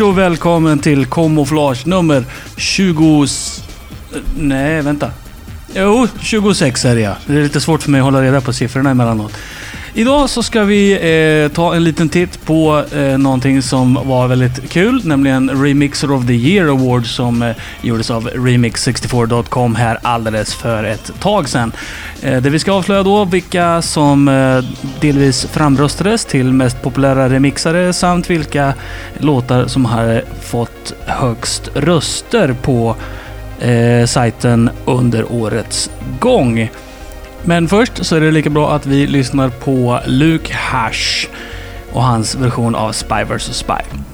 och välkommen till Kamouflage nummer 20... Nej, vänta. Jo, 26 är det ja. Det är lite svårt för mig att hålla reda på siffrorna emellanåt. Idag så ska vi eh, ta en liten titt på eh, någonting som var väldigt kul, nämligen Remixer of the Year Award som eh, gjordes av Remix64.com här alldeles för ett tag sedan. Eh, det vi ska avslöja då vilka som eh, delvis framröstades till mest populära remixare samt vilka låtar som har fått högst röster på eh, sajten under årets gång. Men först så är det lika bra att vi lyssnar på Luke Hash och hans version av Spy vs Spy.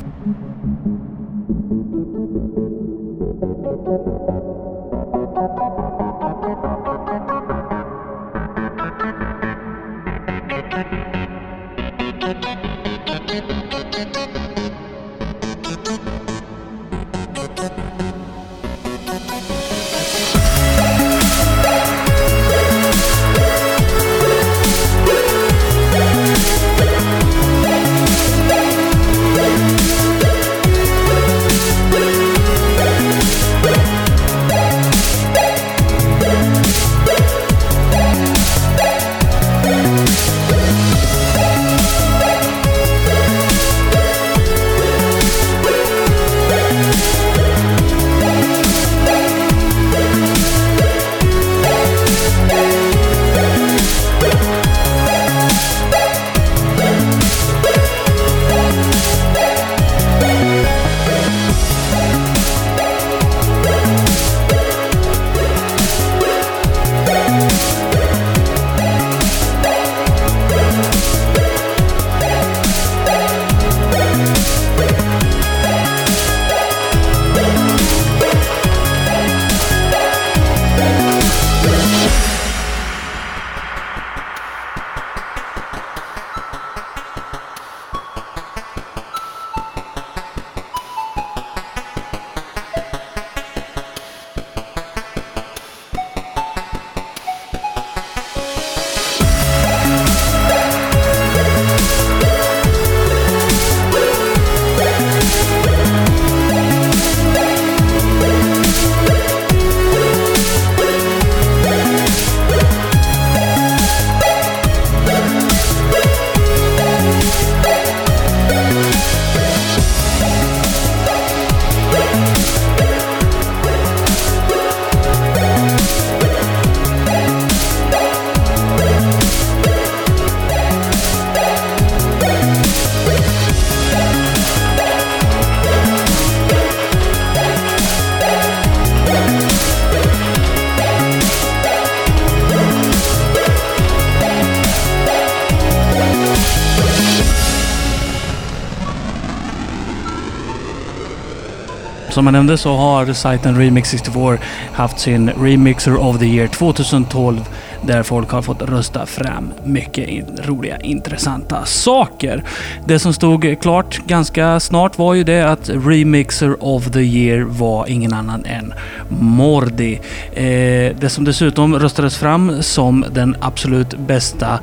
Som jag nämnde så har sajten Remix64 haft sin Remixer of the Year 2012 där folk har fått rösta fram mycket roliga, intressanta saker. Det som stod klart ganska snart var ju det att Remixer of the Year var ingen annan än Mordi. Eh, det som dessutom röstades fram som den absolut bästa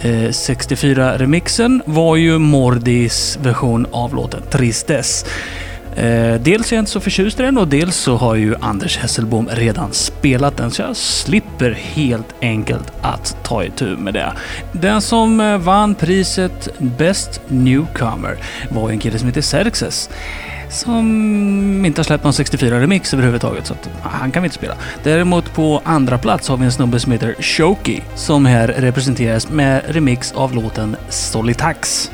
eh, 64-remixen var ju Mordis version av låten Tristess. Eh, dels är jag inte så förtjust i den och dels så har ju Anders Hesselbom redan spelat den så jag slipper helt enkelt att ta itu med det. Den som eh, vann priset Best Newcomer var en kille som heter Xerxes som inte har släppt någon 64-remix överhuvudtaget, så att ah, han kan vi inte spela. Däremot på andra plats har vi en snubbe som heter Shoki, som här representeras med remix av låten Solitax.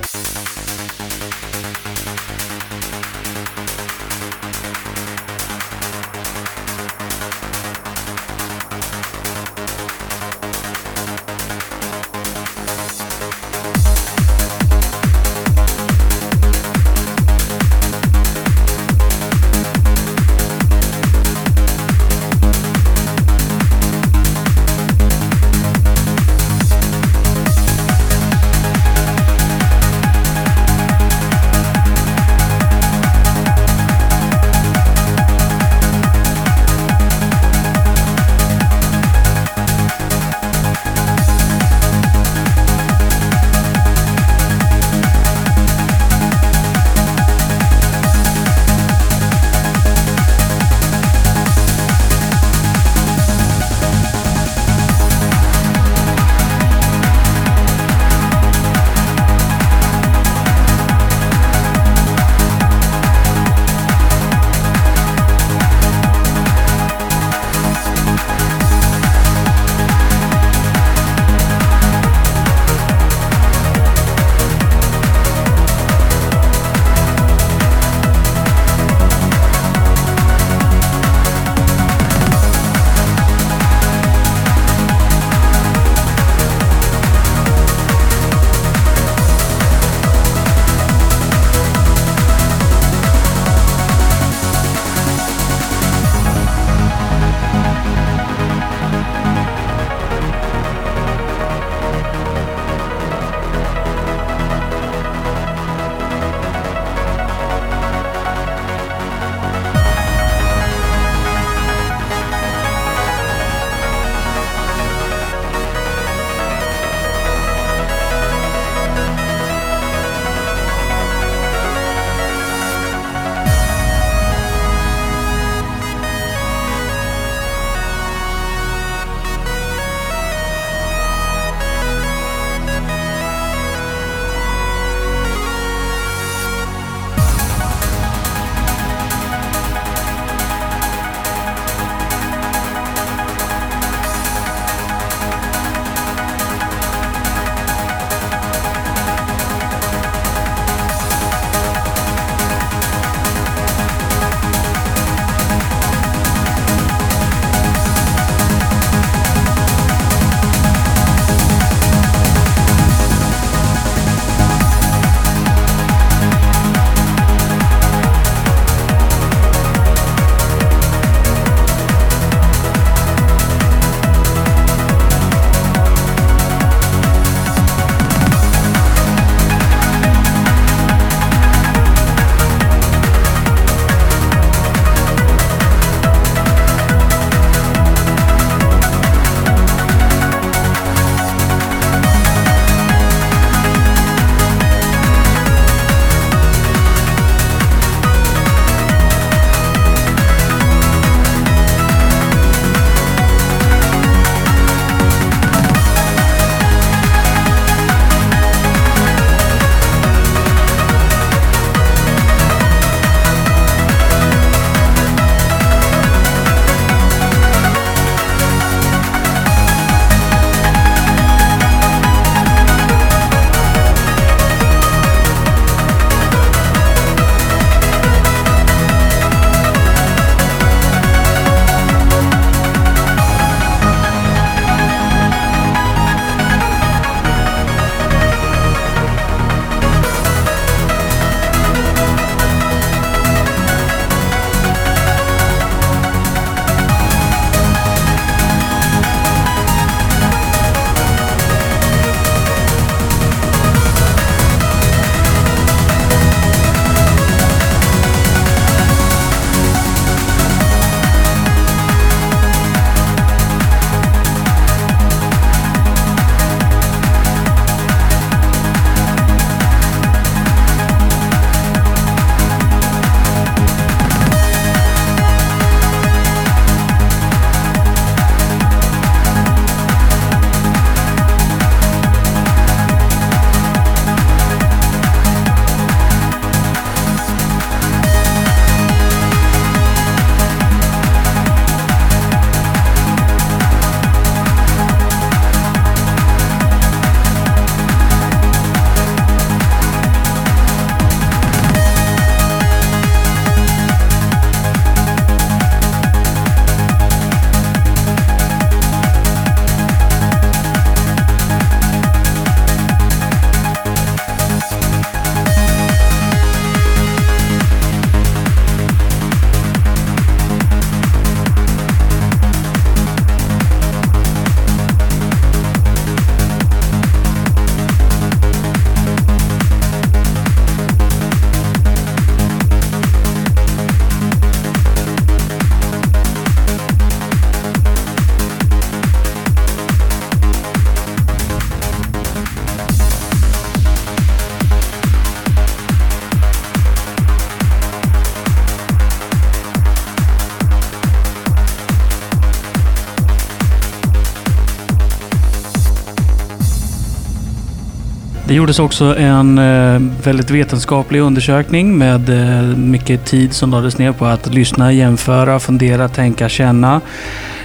Det gjordes också en eh, väldigt vetenskaplig undersökning med eh, mycket tid som lades ner på att lyssna, jämföra, fundera, tänka, känna.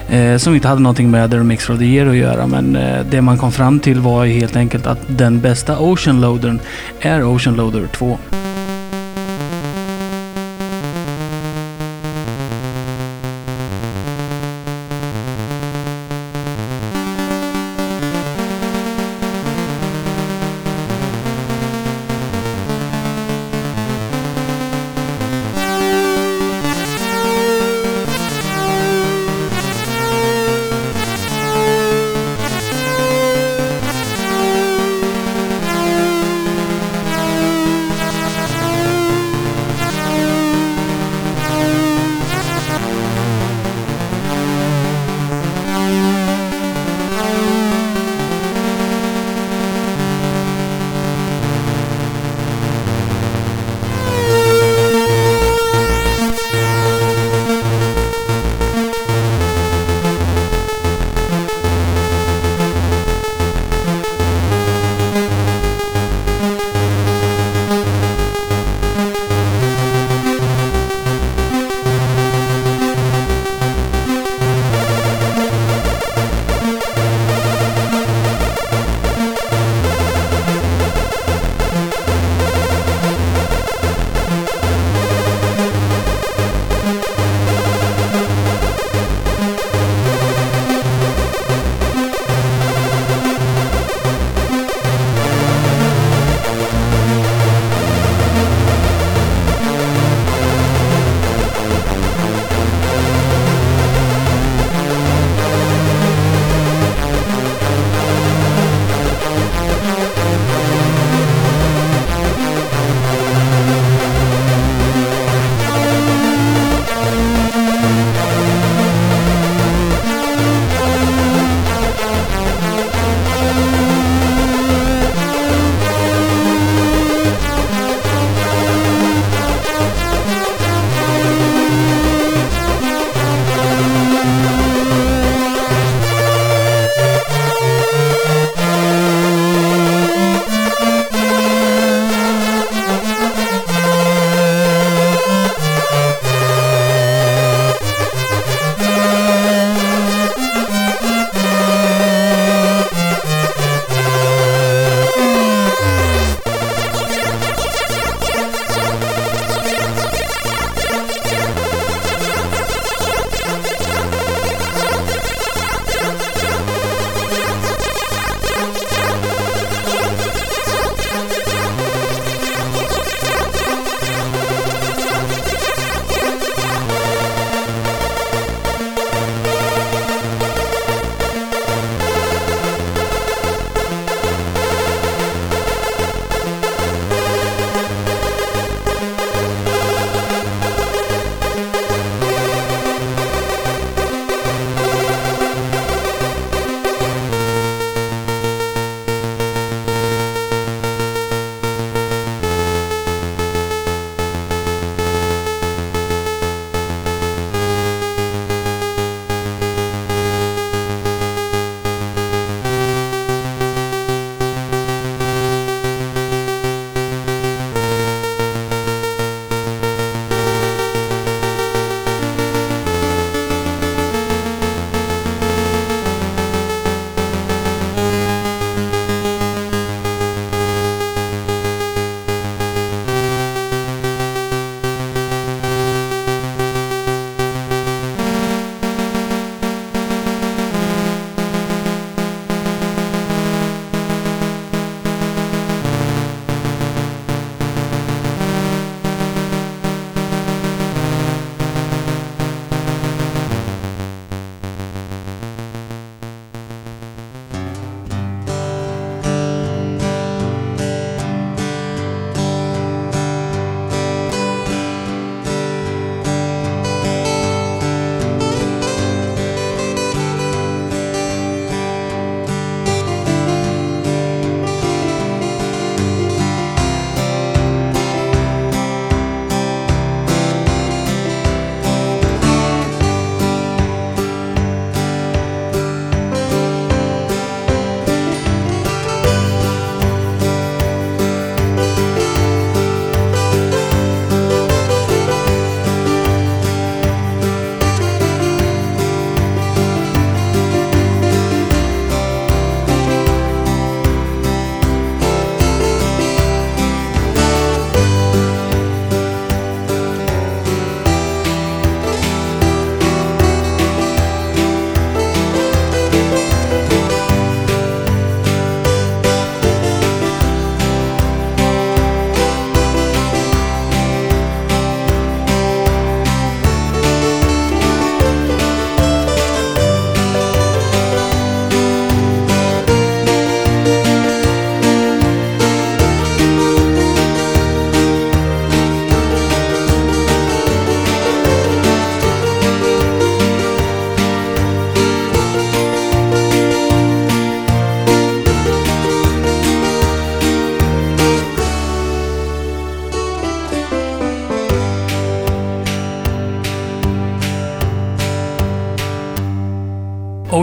Eh, som inte hade någonting med The Mix of the Year att göra. Men det man kom fram till var helt enkelt att den bästa Ocean Loadern är Ocean Loader 2.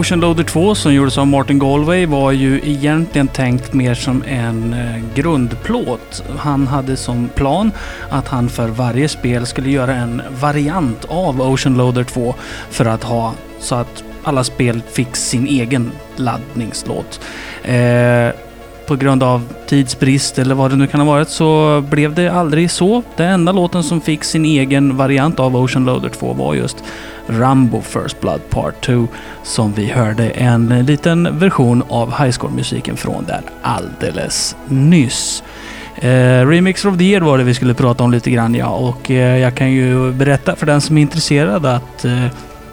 Ocean Loader 2 som gjordes av Martin Galway var ju egentligen tänkt mer som en eh, grundplåt. Han hade som plan att han för varje spel skulle göra en variant av Ocean Loader 2 för att ha så att alla spel fick sin egen laddningslåt. Eh, på grund av tidsbrist eller vad det nu kan ha varit så blev det aldrig så. Den enda låten som fick sin egen variant av Ocean Loader 2 var just Rambo First Blood Part 2 som vi hörde en liten version av High Score-musiken från där alldeles nyss. Eh, Remix of the Year var det vi skulle prata om lite grann ja och eh, jag kan ju berätta för den som är intresserad att eh,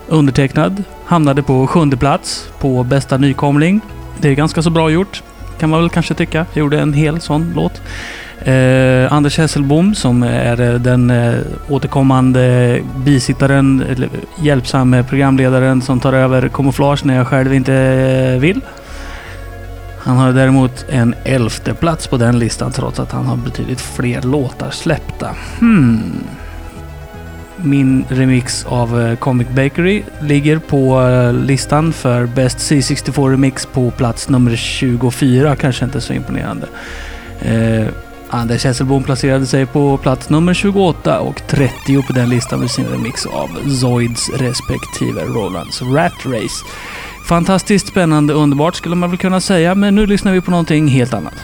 undertecknad hamnade på sjunde plats på bästa nykomling. Det är ganska så bra gjort kan man väl kanske tycka. Jag gjorde en hel sån låt. Eh, Anders Hesselbom som är eh, den eh, återkommande bisittaren, eller hjälpsamme programledaren som tar över kamouflage när jag själv inte eh, vill. Han har däremot en elfte plats på den listan trots att han har betydligt fler låtar släppta. Hmm. Min remix av eh, Comic Bakery ligger på eh, listan för Best C64 Remix på plats nummer 24. Kanske inte så imponerande. Eh, Anders Hesselbom placerade sig på plats nummer 28 och 30 på den listan med sin remix av Zoids respektive Rolands Rat Race. Fantastiskt spännande, underbart skulle man väl kunna säga, men nu lyssnar vi på någonting helt annat.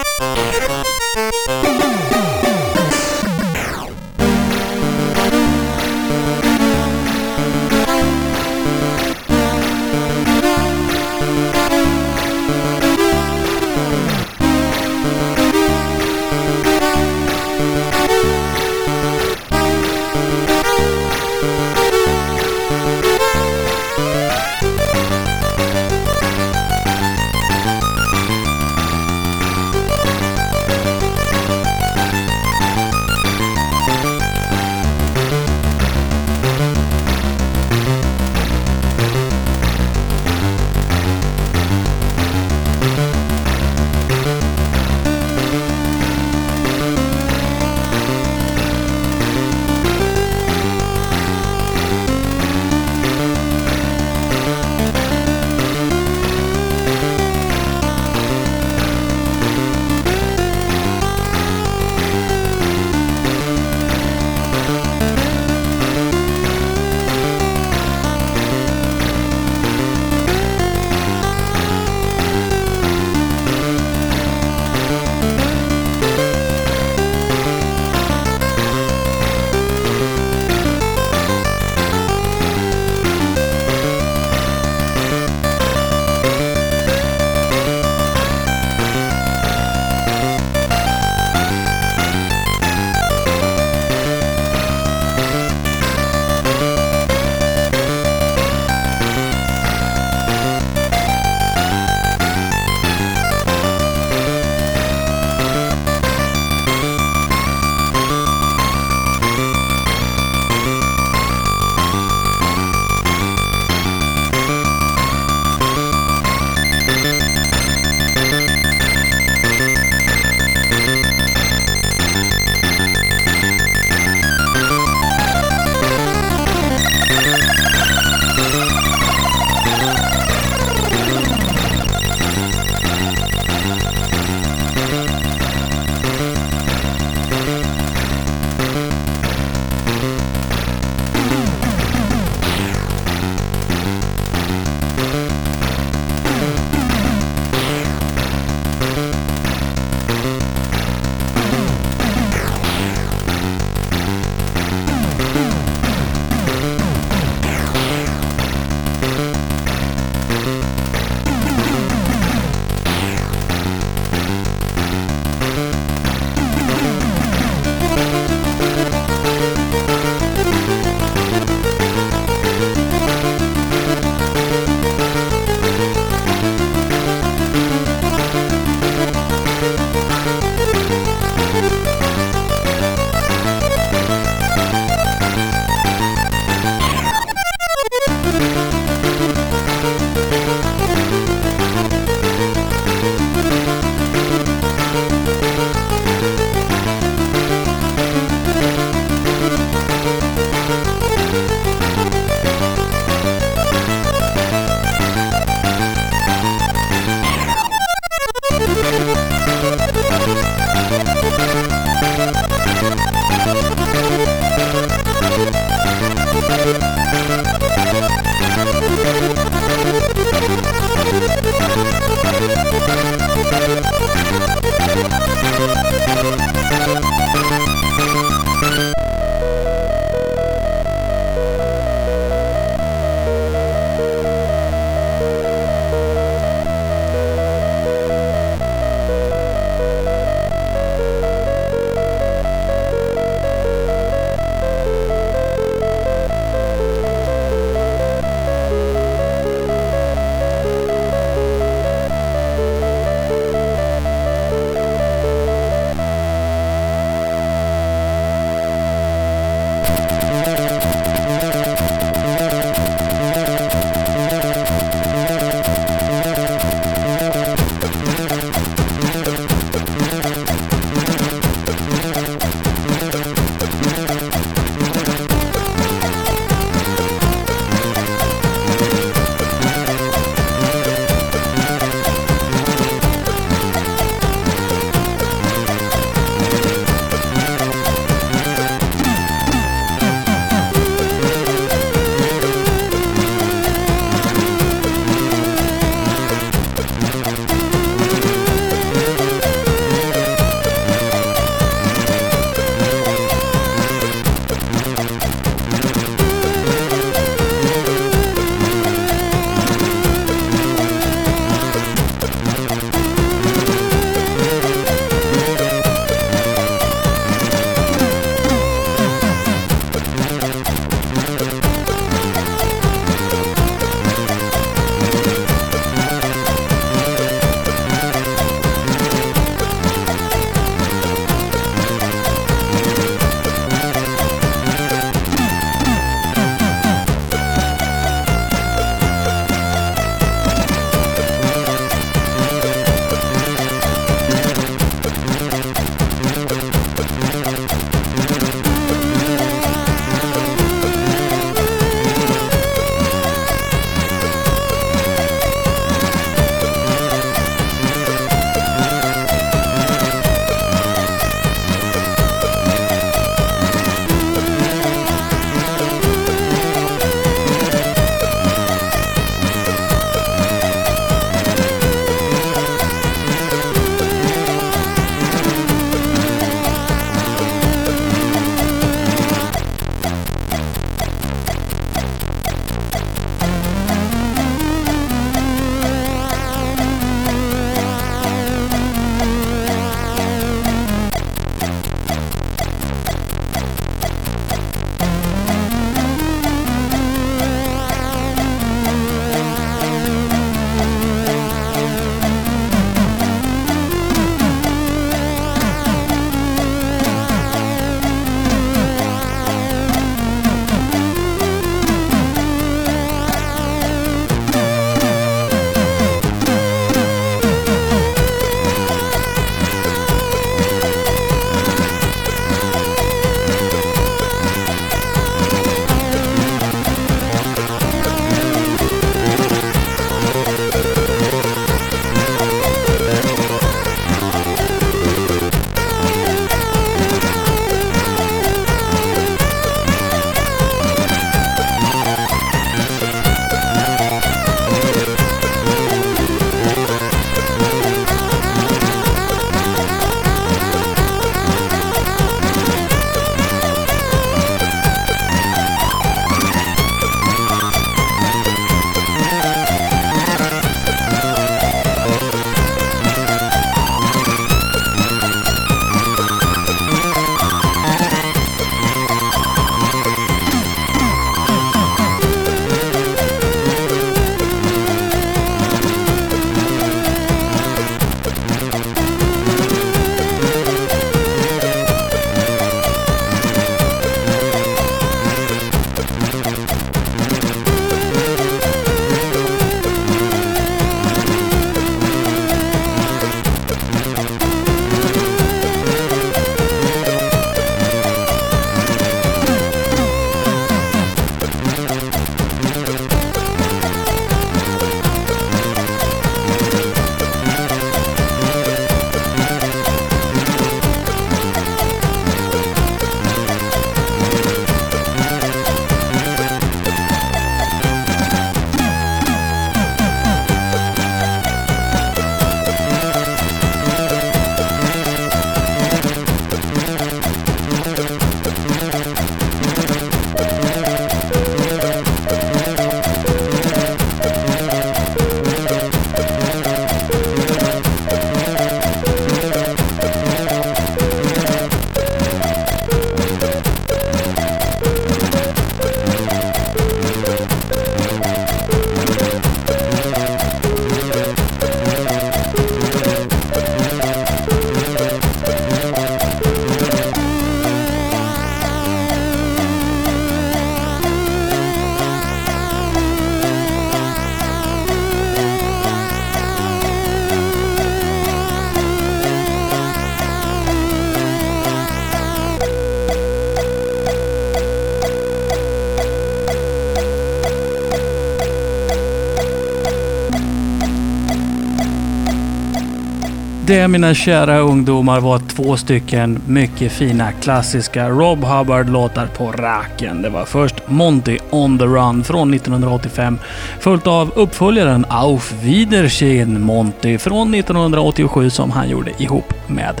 Det mina kära ungdomar var två stycken mycket fina klassiska Rob Hubbard-låtar på raken. Det var först Monty on the Run från 1985 följt av uppföljaren Auf Wiedersehen Monty från 1987 som han gjorde ihop med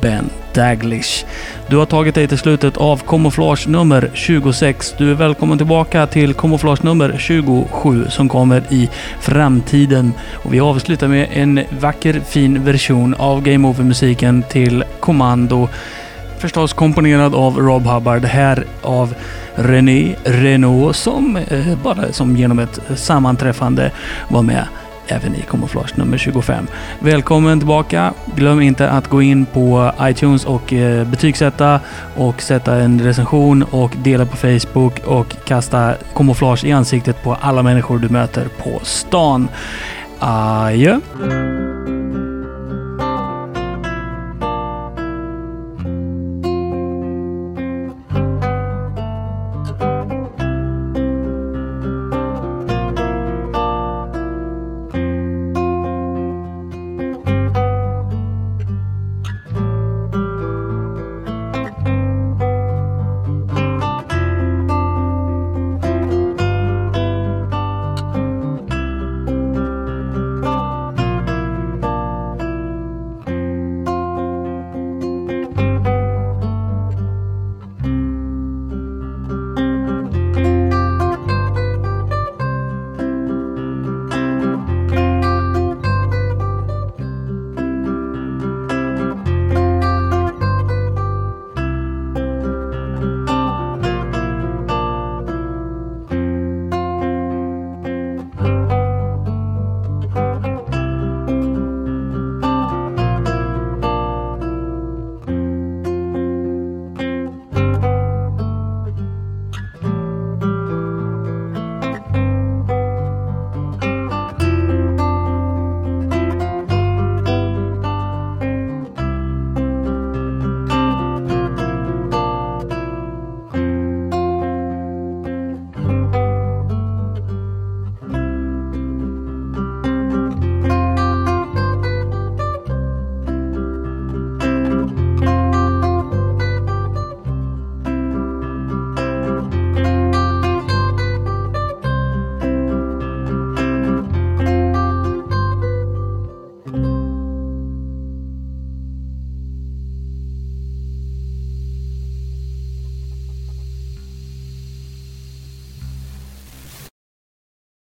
Ben Daglish. Du har tagit dig till slutet av kamouflage nummer 26. Du är välkommen tillbaka till kamouflage nummer 27 som kommer i framtiden. Och vi avslutar med en vacker fin version av Game Over-musiken till Kommando. Förstås komponerad av Rob Hubbard, här av René Renault som eh, bara som genom ett sammanträffande var med även i Kamouflage nummer 25. Välkommen tillbaka! Glöm inte att gå in på iTunes och eh, betygsätta och sätta en recension och dela på Facebook och kasta kamouflage i ansiktet på alla människor du möter på stan. Adjö!